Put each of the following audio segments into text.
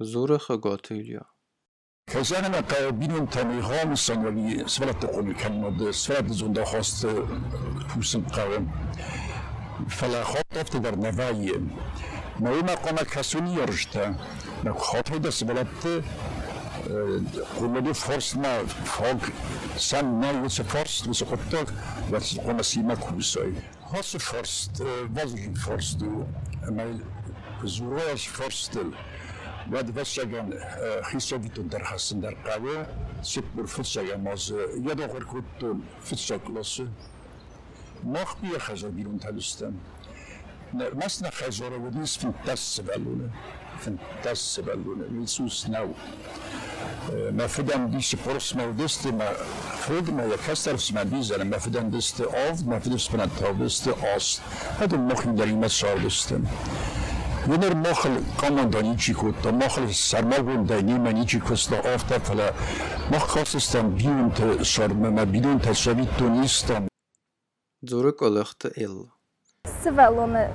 Zurige Gottilja. Kazanına kabinun tani hamsan ve svelat taqul kalmad svelat zunda hast fusen qawm فلا خاطفت در نوایی ما این مقام کسونی یارشته. ما خاطر دست بلد قلدو فرس ما فاق سن ما واسه فرست واسه خطاق واسه قوم سیما کوسای. هاس فرست وزن فرست ما زوراش فرستل بعد بعد فصل جان خیسه بیتون در حسن در قوه سپ بر فصل یا ماز یه دو قرقرت تو فصل کلاس. مخفی خزار بیرون تلوستن نه ماست و دیس فن تاس سبلونه. فن تاس سبلونه میسوس ناو ما فدام دیس پرس ما دست ما فرد ما یک هستار فس ما دیزه ما فدام دست آف ما فدام دست آف دست آس هدوم مخفی داریم از سال دستم ونر مخل قمان داني چي كوتا مخل سرمغون داني ماني چي كستا آفتا فلا مخ خاصستان بيون تا شرم ما بيون تا شويت تونيستان زورك الاخت ال سوالون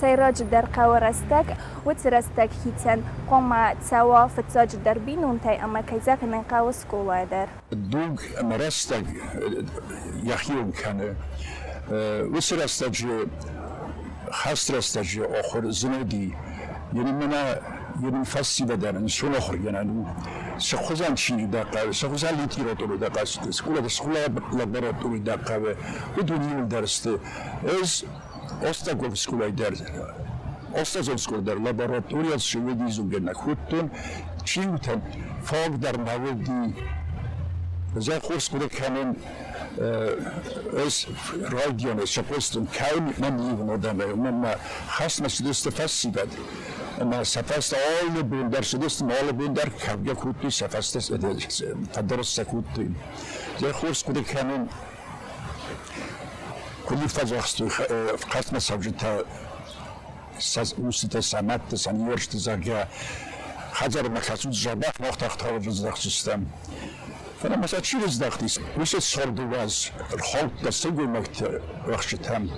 سيراج در قوار استك و تر هيتن قما تاوا فتاج در بينون تا اما كيزاك من قوس قولا در دوغ امرستك يحيون كان و سر хастрастажи охир зинади яъне мана яъне фасиба даран сунохрган ану сахузан чини дақаве сахузан литература дақасте скула скула лаборатура дақаве у дунил дарсте ეს ოსტაგოვის სკოლა იდარზა ოსტაგოვის სკოლა და ლაბორატორიაში ვედი ზოგენ ხუთტონ ჩილთან ფოგ და მავედი. ზახურს გურქანენ radion es shapostun kaun man even odame man hasna sidiste fastibad ما سفست آل بندر شدست مال بندر کبگه کودی سفست تدرس سکودی زي خورس کودی کنن كل فازوخست قسم سبجتا ساز اوستا سمت سنیورشت زاگا خزر مخصوص جابخ وقت اختار رزدخ سیستم فانا مثلا چی رزدختیس وش سردو واز الخلق دا سگوی مکت وقشتم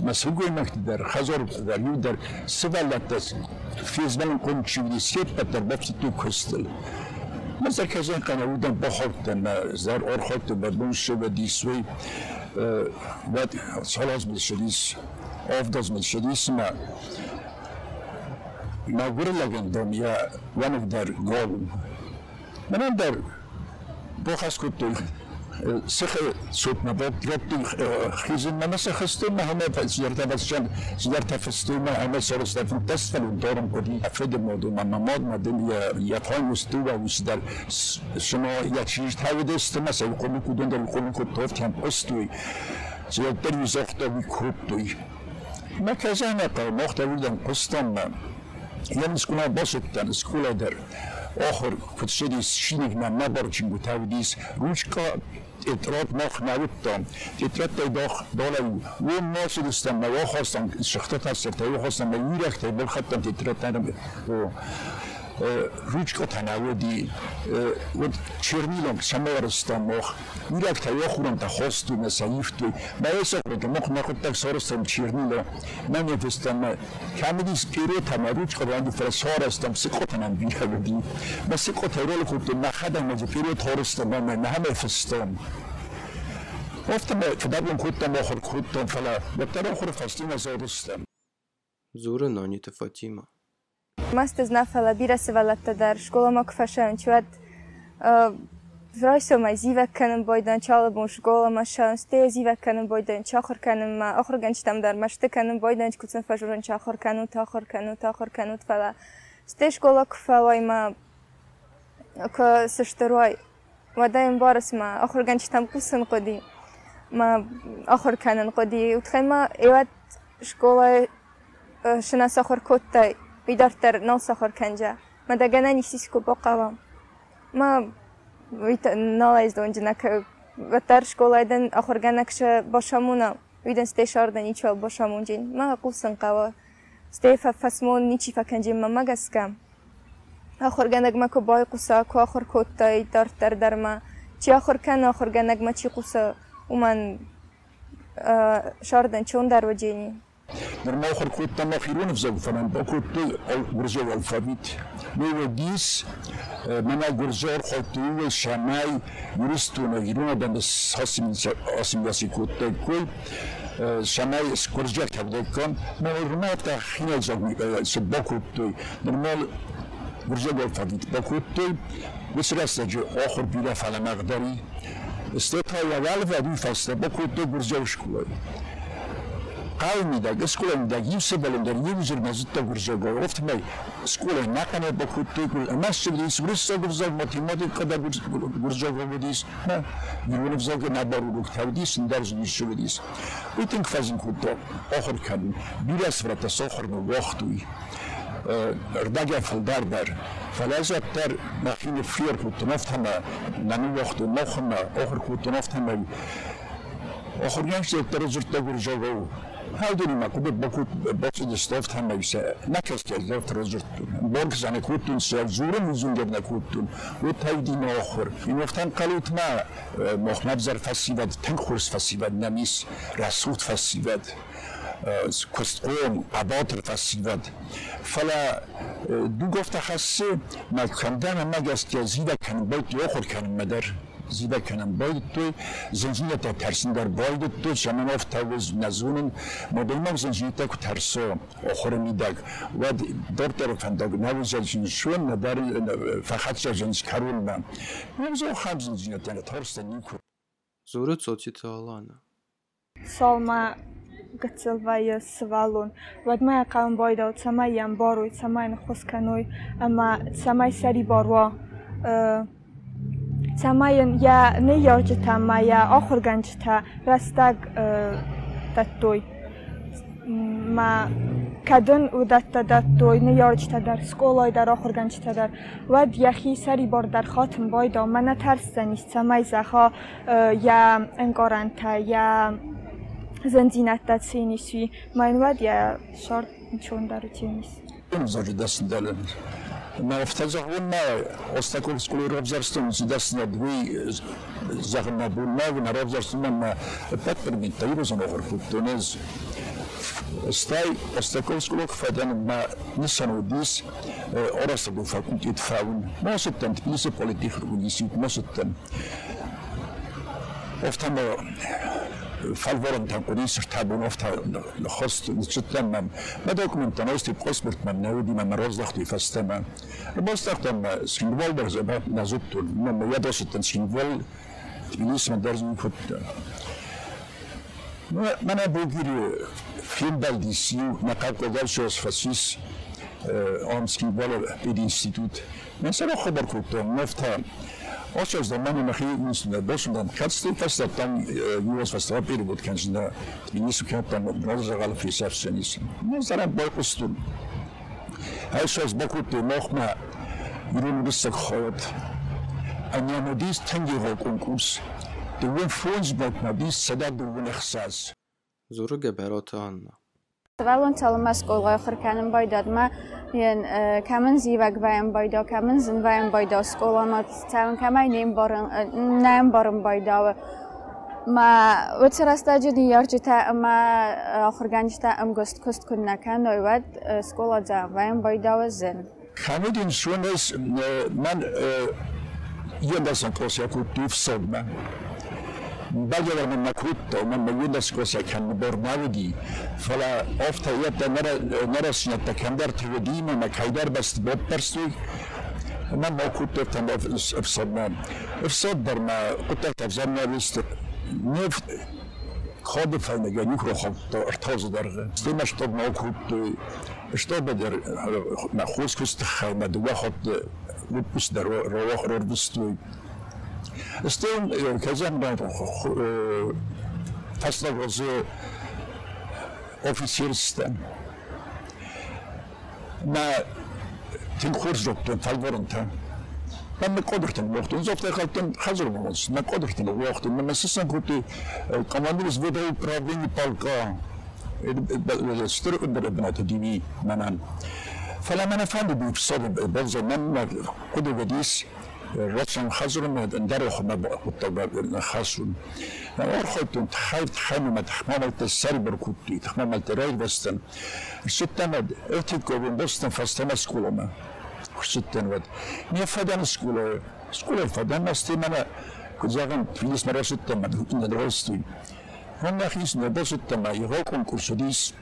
ما سگوی مکت در خزر در یو در سوالت دست فیزمن کن چیوی سیت بتر بفتی تو کستل مثلا کزن قناودن بخورتن زر ارخوت بدون شبه دیسوی wat zoals Mercedes of das Mercedes ma ma gurlagan dom ya one of their goal men der bochas kutu سخ صوت نبات ربطي خيزن ما مسخ استوما هم زيارة بسجان زيارة فستوما هم سرس در فنتسفل ودارم كدي أفرد مودو ما مماد مدن يا يا فاين مستوى وسدر شما يا چیز تاود استما سه يقولون كودن در يقولون كود توف كان استوي زيارة در يزاخت وي كودوي ما كزانا قا مختلفا قسطم يمس كنا بسطن سكولا در من نبارچین بود تاودیس روشکا اطرات مخ نبودم اطرات داخ دالو و ما سدستم ما خواستم. شخصت هست تا خواستم ما یورخت بل خطم اطرات ندم ручка танаводи вот чернилом самарастан мох мирак та яхурам та хосту на саифту ма эса прото мох нахот так сорастам чернила манифестам камидис пиро тама ручка ранди фрасорастам сикотанам бирабди ма сикота рол куту нахадам ма пиро торастам ма нахаме фестам Ofta med fördagen kuttan mохор kuttan falla, better ochor fastina zorustam. Zure nanite Масте знафала бирасивалатта дар школама куфашанчуат э, ройсома зивакканым бойдан чалабун школама шанстея зивакканым бойдан чахырканыма охирганчитам дар маштыканым бойдан кутсин фажуран чахыркану тахыркану тахыркану фала. Сте школа куфалайма ка сыштерой вадаим барасма охирганчитам кусин қоди ма охирканин қоди. Утхайма эват школа э, шинас охир коттай ايوات شكولا شناس آخر كوتاي ويدارتر نوصخر كنجا ما دقنا نيسيسكو بقاوام ما ويت نالايز دونجنك وتر شكولايدن آخر گنكش باشامونا ويدن ستي شاردا نيچو باشامونجين ما قوسن قوا ستي فاسمون نيچي فكنجين ما مگسكم آخر گنگ ما کو بای نرم آخر کود تم آخرون افزاو فنان با کود تو گرزه و الفابیت. نو دیس منا گرزه و خوطو و شمای یورستو نگیرون دندس حاسم یاسی کود تا کل. شمای سکرزه کرده کن. ما تا خیل زاو با کود تو. نرم گرزه و الفابیت با کود تو. بس راست جو آخر بیره فلا مقداری استطاع و الفابیت فاسته با کود تو گرزه و بدیس نه یونو فزا که نبارو رو تودیس ندارز نیشو بدیس بیتینگ فازین خود تا آخر کنیم بیراس فرات ساخر نو وقتوی رداگه فلدار در فلازت در نخین فیر خود تنفت همه نمی وقت نخمه آخر خود تنفت همه آخر گنج در زرت تا گرزا گو Halduri ma kubet boku de stoft hamma ise nakas ke zoft rozurt borg zane kutun se zure muzunge na kutun u taydi no okhur inoftan qalut ma mokhmab zar fasivad tan khurs fasivad namis rasut fasivad کستقوم عباطر فسیود فلا دو گفته خاصه ما کندن ما گست که زیده کنم باید یخور کنم مدر زیبا کنم. باید تو زنجیره تا ترسین در باید تو شمان اف تاوز نزونن مدل ما زنجیره تا که ترسو آخر میدگ. و در طرفن داگ نو زنجین شون ندار فقط زنج کرون من. نمزو خم زنجیره تا ترس نیکو. Zura cocita alana. Solma gacilvaja svalun. Vad maja kaun boida od samaj jam boruj, samaj na hoskanoj, Самайын я не ёржита мая охурганчта растаг даттой ма кадын удатта даттой не ёржита дар сколой дар охурганчта дар вад яхи сари бор дар хотм бойдо мана тарсанист самай заха я энкоранта я зензинатта цинисви майн вад я шорт чон дар መፍተዝሕውና ኦስታኮልስኩሉ ሮብዘርስትን ዝደስነድ ወይ ዘኽነቡና ውና ሮብዘርስትና እበጥር ሚንተይሩ ዝነበርኩ ቱኔዝ እስታይ ኦስታኮልስኩሎ ክፈደንና ንሰን ወዲስ ኦረሰዱ ፋኩልቲ ትፋውን ሞስተን ትቢስ ፖለቲክ ርጉኒሲት ሞስተን ኦፍታሞ falvorene konserttabelen ofte har hoststemme. Men da kom den også til postportmennene, og de med med rådsdaktig for stemme. Båtsdaktig symbol, der er bare nazupt, men jeg også den symbol, liksom der som kutte. Men jeg bruker filmbeldisk, nakako dalšos fasis, omski bolov ed institut. Men se lahko barkutom, nofta, sara khobar kutta nafta Osjećaš da manje mahi mislim da došlo kad ste fasta tam US fasta bir bu kendisinde nisu kaptan razı galı fi sefsenis. Ne zaman bakustun. Her şey bakut nochma yürün bis khoyat. Anya modis tangi ho konkurs. Du win fonds bak ma bis sada du win ihsas. Zura geberota anna. Welon tellemeskol xirkenim baydatma yên kemin zîvek veym bayda kemin zin veym bayda skola ma tevin kemey neyim barın neyim barın bayda we. Ma wetserasta cidî yarcî te em me axirgenc te em gust kust kun neken oyvet skola de veym bayda we zin. Xemidîn şûnes men yên desen kosya kultiv sevme. baljadalna makuta uma magudnaskosakan bornavidi fala ofta iata narasna takandarti vedimana kaidarbast botparstuig ما موقوت تفتن افصدنا افصد درما قطعت افزمنا بست نفت خود فنگه نیکرو خود تا ارتاز درغه استیمش تا موقوت اشتاب در نخوز کست خیمه دو خود بود پس در رواخ رو بستوی Still, Kazan'dan فصل غازه officersten. När till skyddsdoktorn Talvaronten. من قدرتن وقتی اونجا افتاد خالتن خزر بودن من قدرتن وقتی من مسیسن کوتی کماندیز بوده و پرابلمی پالکا ستر اندر ابنات دینی منن فلا من فهمیدم بسبب بلزه من خود دیس الرسم خزر ما اندرخ ما بقى بابن خاصن ورخت تحيت حمى تحملت السربر كنت تحملت رايد بستن. ستنا ارتك بين بستن فاستنا سكولما ستنا ود ني فدان سكول سكول فدان استمنا كزاغن فيلس مرة ستنا ندرستي. هنا خيس ندرستنا يغو كونكورس ديس.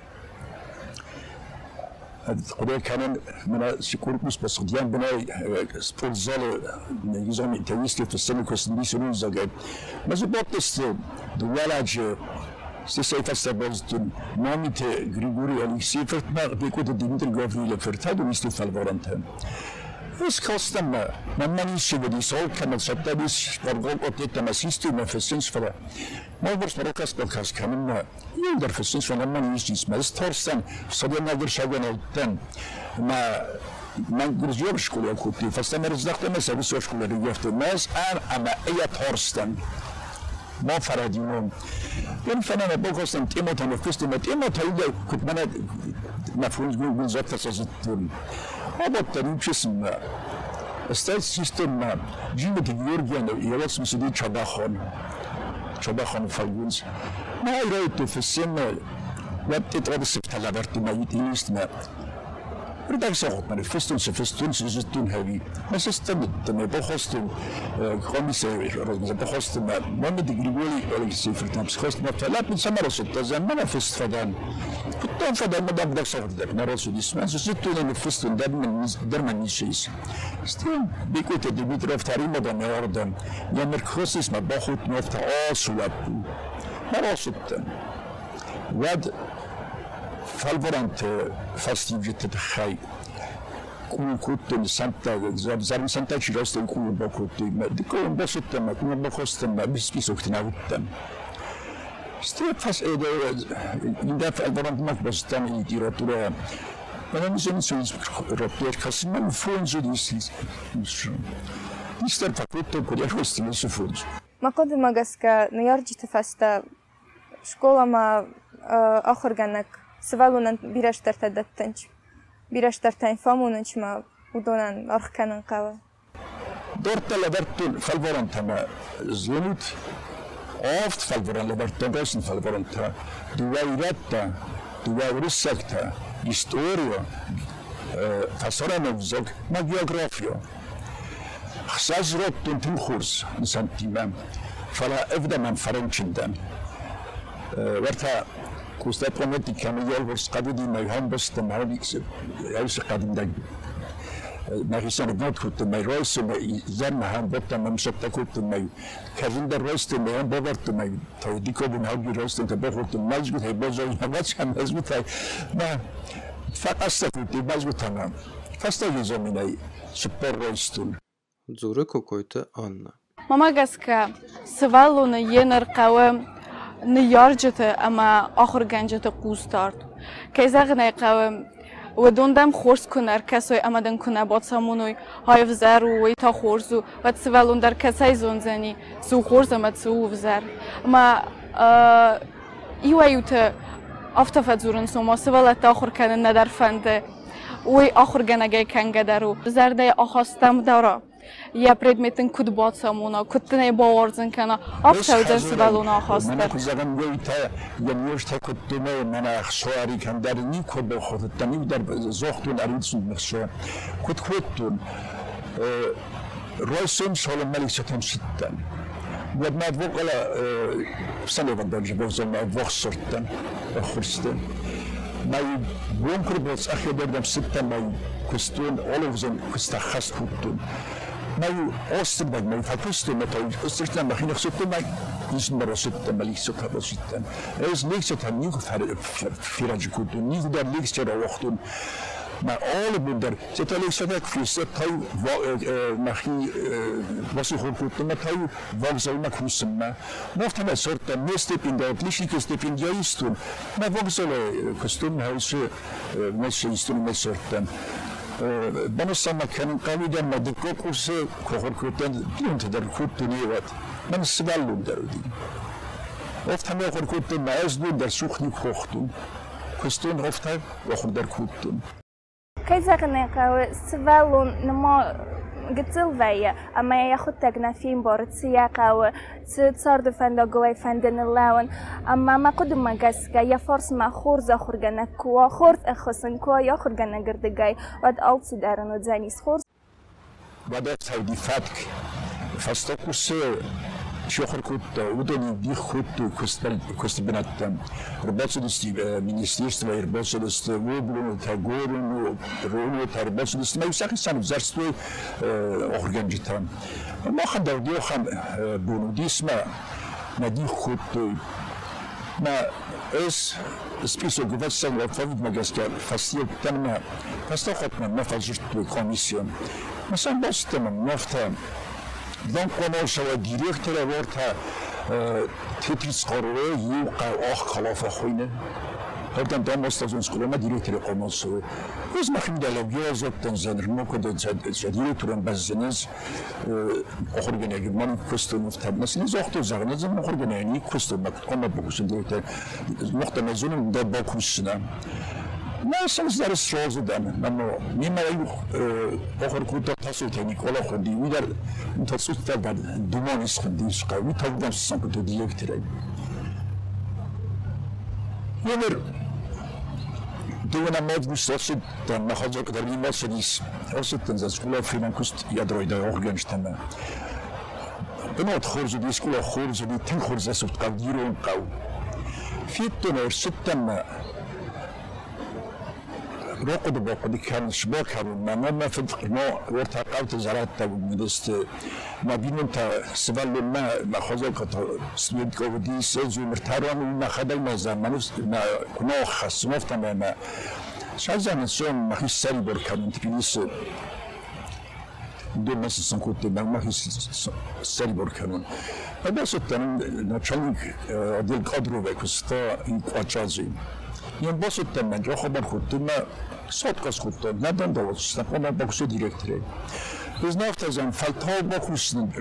خدای کنن من سکورپوس بس خدیان بنای سپورت زال نگیزم انتویست تو سن کسن بیس رون زاگه مزو باقت است دولاج Ste sei fasta boztun namite Grigori Alexei Fertma bekot Dimitri Gavrila Fertado misti falvoranten. Es kostar mig, men man inser det så kan man sätta vis var gång åt detta med systemet för synsföra. Man var wonderful things when a man uses my stars and so then I wish I went out then my მან გურჯიებს სკოლა ხუთი ფასტამერის დახტამეს არის სკოლარი გახტამეს არ ამა ეა თორსტან მოფარადინო. იმ ფენონა ბოქოსთან ტიმოთანო ქრისტემა ტიმოთა იდა ქუთმანა на фронт был записался за твой работа нечестная стать система Джимми Георгиянов и я вас мусили чабахон чабахон фагунс kesin استاد سیستم جیم دیورگیان یواس مسیدی چابخان چابخان فالگونز ما ایرای تو فسیم وقتی ترابط سفت لبرت ما یتیست ما Riddag sa att man är förstånd så förstånd så zutun havi. Men så stämmer det med bokhostum komisär rozmaz bokhostum Mohamed Grigoli Alexey Fertamps khost ma talat min samara sutta zamana fest fadan. Kuttan fadan ma dabdak sa dat na rasul isman so zutun ne festun dad min derman ni şeys. Stem bikut Dimitrov tarima da ne ordan. Ya merkhosis ma bokhut nofta asulat. Ma rasultan. Vad falvorant fastigiet khai kun kutten santa zarm santa parasytte. Vad falvarante fastivjetet hay კუნკუტები სამტაგე ზამ სამტაგში გავსტენ კუნობა კუტი მე კუნობა შეთამა კუნობა ხოსთამა ბისკის ოქნავთან სტეფას ედე ინდა ალბანმა ბოსტანი ლიტერატურა მაგრამ ისინი სულს როპიერ ხასიმან ფონჯი ისის ისტერ ფაკუტო კურიახოსტი მესუფონჯი ما كنت ما قسك نيارجي تفاستا на ярджите феста школа ма ахорганак سڤالونان بیرەشتەرتە دەتەنج بیرەشتەرتەین فامونچمە udonaan arkanan qaba Dorta labartun falvorantama zunut oft falvoran labartan rosin falvoranta duvairatta duvaurissakta historia fasoranovzog ma geografia خسازروتون تنخورس نسانتيما فلا افدا من فرنشندن warta kuustaad romantikkan iyo walbors qadadiina ay ahaan boston hawsi qadindag narisanadnadkutumay roysumay yanahan botanamshatakutumay karinda roystumay anbobartumay taydikobun hagi roystunka bokurtum mazgutay bozoyamacan mazgutay ma faqastakuti mazgutana kastagizominay supor roystun Зуры какой-то Анна. Мамагаска, свалуна енаркавым, نيارجته اما آخر گنجته قوز تارد که زغنه قوم و دوندم خورس کنر کسای امدن کنه باد سامونوی های وزر و تا خورزو و تسولون در کسای زنی سو خورز امد وزر اما ایو ایوته افتفت زورن سوما سوالت آخر کنن ندر فنده وی آخر گنگه کنگه درو زرده آخواستم داره я предметин кудбоцамуна куттине баорзинкана афтавдасвалуна хостар мана кузагам гойта я нёшта куттуме мана хшоари кандар ни кубе ходтани дар зохтун аритсун мехшо кут куттун ройсун шолом малик шатам ситтан Wat mij ook al staan van dat je zo maar wocht sorten, christen. Maar bunker bots achje der dem sitten maar kwestion all nou oostenberg nou verkusten met hij oostenberg maar je zotte maar is maar zotte maar licht zotte maar je hij is licht zotte nieuw gevaar vierantje goed doen je daar licht zotte doen. Maar alle moeder zit al eens van het vis dat mag was een goed goed maar hij wou zo maar kussen maar mocht hij soort in de lichtelijke step in juist doen maar je hij eh, is eh, eh, met zijn instrument soorten بنصنا كان قويدا ما دكو كورس كوخر كوتن دون تدر كوتن يوات من سبالو درودي oft auch gut den Meisden der Such nicht kochten. Kostun oft wir auch der Kuten. Kaj zagane kao svelu namo gitzelweie a ma ja goed tag na fin bor tsiya qawa tsi tsar de fanda goy fandan lawan amma ma qud ma gaska ya fors ma khurza khurgana kwa khurz akhsn kwa ya khurgana girdegay wad altsi daran od zanis khurz بدأت هودي فاتك فاستقص شوخر Чехаркут, удали дихут, костебинат там, рыбацелость министерства, рыбацелость воблуна, тагорин, ромет, рыбацелость, мы всякие сами зарство органжи там. Маха давдео хам бунудисма, надихут, на ეს список გვაცენ ვაფავთ მაგასთან ფასიებთან ფასახოთ მე ფასუს კომისიონ მოსამბასთან მოხდა. донконошава директора борта теприцқорро юқа ох халафа хойна Oradan ben Mostafa'nın skolama direktörü konusu. Öz makimdelev yazıptan zanır. Mokada direktörün bazınız okur gene gümman kustuğunu tablasınız. Oktu zarınız ama okur gene yani kustuğunu. Ona bakışın direktör. Muhtemelen da bakışına. Nascem zarystrozo dana namo nima iu okhorkuta tasu teni qola khondi uidar tasu tabad dumon is khondi shqa u tabdan sanko to direktira. Yener Duvana medmiş olsun da mahazor kadar bilmezsen is. Olsun da skula filan kust yadroyda oxgençten ben. Bınot xorzu di skula xorzu di tin xorzasut qav diron qav. Fitton erşitten roqodba kudikaan kaarumamama fadqno warta qaabta zarata mudast مدينة سبل ما ناخذ سميد كودي سيزو مرتارون ناخذ المزامن كنا خاص مفتنا ما شازان سون ما هي سلبر كان تبيس دو مس سنكوت ما هي سلبر كان هذا ستن نتشلك ديال قدرو بكستا ان كواتشازي Ён босот também, eu roubar rutuma, só de coisa rutuma, nada de outro, está com uma boxe diretriz. Biz ne yapacağım? Faltal bakmışsın,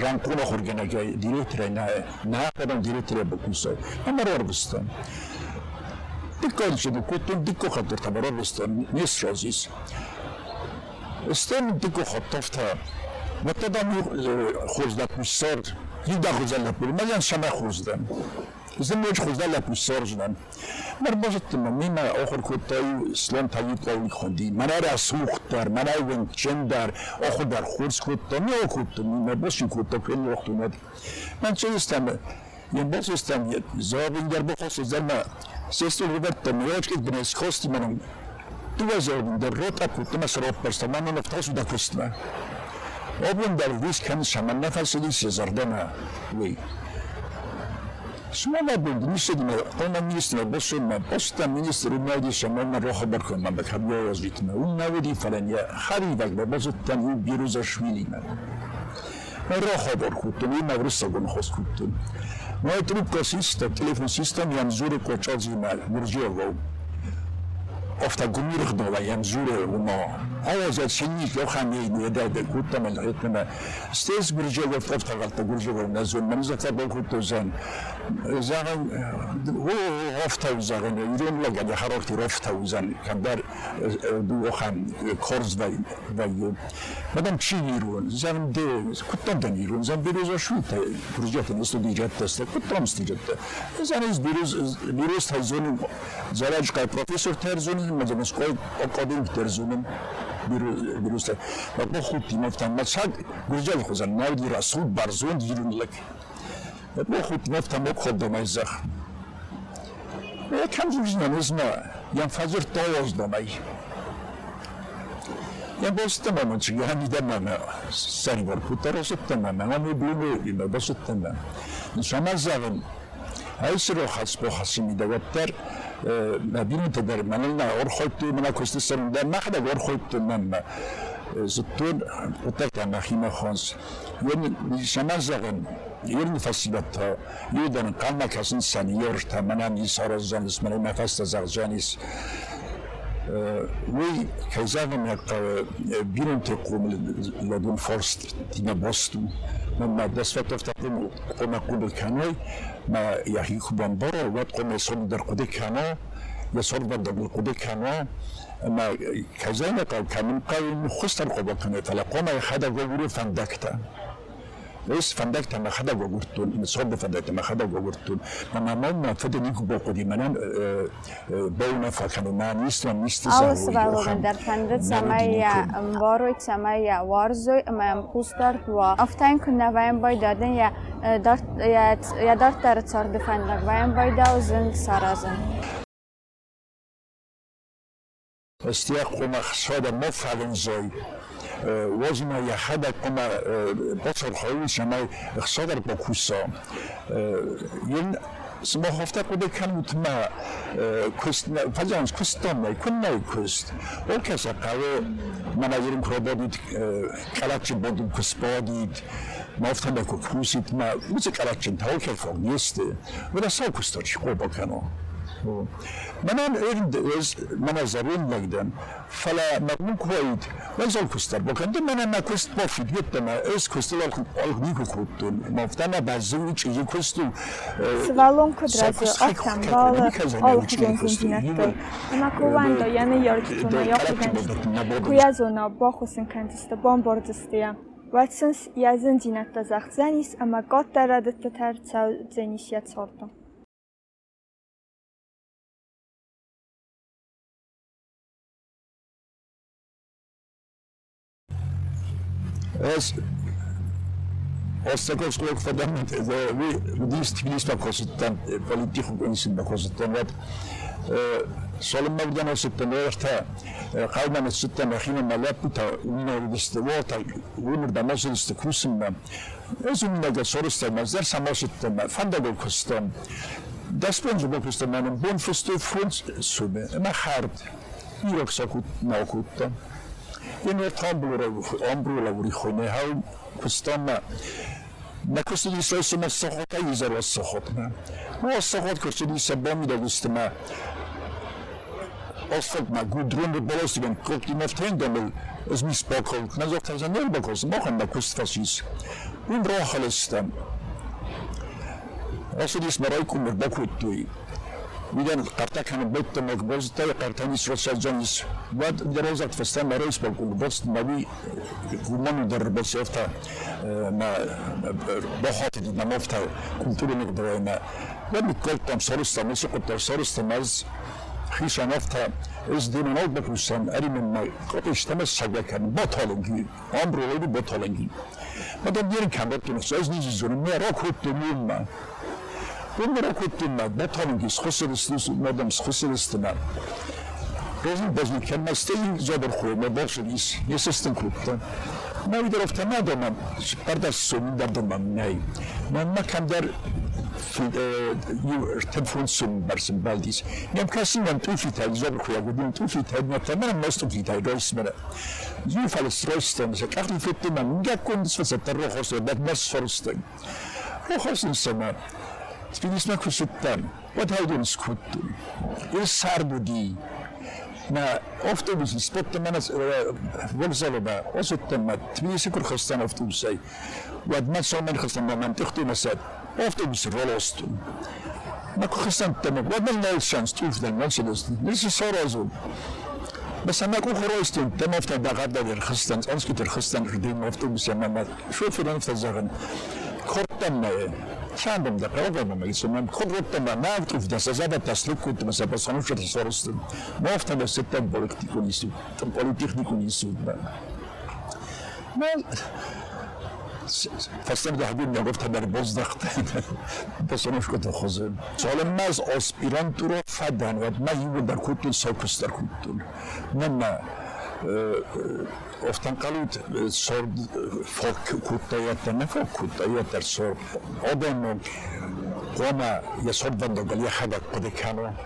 rankuna kurgana gay, direktire ne, ne yapalım direktire bakmışsa. Ama var bizden. Dikkat edin, kutun dikkat kadar tamara bizden, ne sözüz. İstem dikkat hattafta, Mutlu da mı huzlatmışlar, yılda huzlatmışlar, ben şama huzlatmışlar. замочхузда лапу сорждан марбожатма мина охркутай ислам таиқоли хонди манара сухтар манайвен чендар охдар хурскутта не охутта мина боши кутта фен вахтунат ман честам я бошестам я зобингар бохос зама сесту ребятта мурочки бнес хости манам дуазобин да рота кутма сропперста манана втасу да кустма обундар вискан шаманнафасили сезардана вей زابین در روتا کت ما سراب برستم من نفتاسو دا کستم آبون در ویس کن شمن نفسی لیسی زردنا وی شما باید میشه دیگه اون میشه باشه من پست میشه رو میادی شما من رو خبر کنم من بکم یا از ویتم oftagomirno vajamzurehumo. Ovo za se njih johani i da da kutama na hitama. Stes gurđevo oftagal to gurđevo na zon. Man za tebe kutu zon. Zan o oftav zan yürüm la gada harakter oftav zan. Kadar du e, ohan korz da da yo. Madam çiğirun. Zan de kutam da yürüm. Zan bir öz şuta. Projetin üstü diyecek teste. Kutam isteyecek. Zan iz bir öz bir öz tazonu. Zalaj kay profesör terzonu قادم درزونم بیروسته و با خود تیمفتن ما چند گرجال خوزن ناودی رسول برزون دیرون لک و با خود تیمفتن ما خود دمای زخ و کم جوزنم از ما یم فجر تاواز دمای یم باستم من چی هم دیدم من سری بار کتا را ستم من من می بلومه بیم باستم من نشان زغم هیچ رو خاص با خاصی مدينة درمانلنا ورخوت منا كوستسن دا مخدا ورخوت من زتون وتقطع مخيمة خونس يوم شما زغن يوم فصلت يودن قلنا كسن سنيور تمنا نيسار زنس من نفس زغجانيس وی که زنم یک بیرون تقوم لدون فرست دینا باستو من فت تفتحیم قوم کود کنای ما یهی خوبان برو وقت قوم سر در کود کنای یا سر در کود کنای ما کجای نکار کمین قایم خوستن قوم کنه تلا قوم خدا گویی فندکتن. بس فندق تم خدا وگرتون مصاب فندق تم خدا وگرتون ما ما ما فدا نیکو باق دی منن باونا فکر می‌کنم نیست و نیست سعی در فندک سامیا امبارو سامیا وارزوی ما هم خوست دارد و افتاین کن نباید باید دادن یا دارت یا در تر تر دی فندق باید داوزن سرازن استیاق کمک شده مفعلن زای возима я хада кома босор хови шамай хсадар бо куса ин смо хофта коде камут ма куст фажанс кустон май кун май куст ол каса қаве маназирим хрободит калачи бодум кусподит мафта ма кукусит ма музе калачин таукел фог несте вера сау кусточи хобакано منم ارد از من از زبون نگدم فلا مقنون کوید وزال کستر بکنده من ما کست بافید یتم از کستر آلخ نیکو کودتون مفتن بزو چیزی کستو Svalon kodrazu aftan bağlı olh genzintinatto. Ma kuvando yana yorkituna yokugenst. Kuyazona bohusin kantista bombordistia. Watsons yazın zinatta zahzanis ama gottara ditta terca zenisjat sorto. Es Остаков склок фадамент, ви диск листа косттан политику консин косттан ват солим мавдан осттан верта калман осттан хина малапута унна дистевота унна дамасылсты кусимна өзүмнага сорустан маздар самосттан фандаго костан Después de que usted me un buen Unwaith tombl o'r ombrw o'r awr i chwyn e ma. Na cwestiwn ni sôn sy'n sochot a iser o sochot ma. Ma o sochot cwestiwn ni sy'n bom i ddau gwestiwn ma. Os ffod ma gwydrwn o'r bolos i fe'n cwrt i'n ffrind o'n mynd ys mis bocol. Na zog ta'n sy'n bocol sy'n bocol ma cwestiwn fas i's. Wyn ვიდან კარტაკან ბეკტო მოგბოზტა კარტანის როსაჯანის ვად დროზაკ ფესტამა როის ბოკულ ბოქს მავი გუმონ დერბოსევთა მა ბოხოთი ნამოფთა კულტურული მეგდროენა და მიკოლტამ სორუსთა მოსიყოთ სორუსთა მას ხიშანოვთა ეს დინანალბეკუსან არიმენმა კოტიშთამა საგაკანი ბოთოლონგი ამბროლები ბოთოლონგი მაგრამ დირი კამბატინოს ეს ნიზიზონი მე რა ქუთ დიმმა در روز فستان رئیس باکل باز مبی گمان در باز افتا ما بخاطر ما مفتا کلتور مقدار ما بعد میکردم سرستم مثل قطر سرستم از خیشان افتا از دین نال بپوسن اری من ما قطعش تمس سگه کنم با تالنگی آمرو لیدی با تالنگی بعد دیرین کم بکنم از نیزی زنم میرا کتیم ما Bunlara kutluğumlar, ne tanım ki, skhosiristiniz, madem skhosiristine. Rozum bazı kelmeste iyi zabar koyma, başlayız, yesestin Students na kusuttan. What how do skuttum? Is sarbudi. ما افتوبس سبت من ولسبب وسط ما تبيس كل خستان افتوبسي ود ما سو من خستان ما تختو مسد افتوبس رولست ما كو خستان تم ود من لا شانس توف دن ما شلست ليس سورازو بس أنا كو خروستن تم افتا دغد در خستان انسكتر خستان قديم افتوبس ما شوف أنا افتزغن خطم خرطان شاندم ده قرابة ما يسمى خد ربط ما ما أعرف ده سزابة تسلك كنت مثلا بس أنا شو تصورست ما أفتح بس تم بوليتيكو نيسو تم بوليتيكو نيسو ما فاستم ده حبيب نگفت در باز بس انا شو تخوزن سوال ما از آسپیرانت رو فدن و ما یو در کتل ساکس نه نه oftan kalut sor folk kutta ne folk kutta jätter sor odennog koma ja sorban dogal ja hadak podekano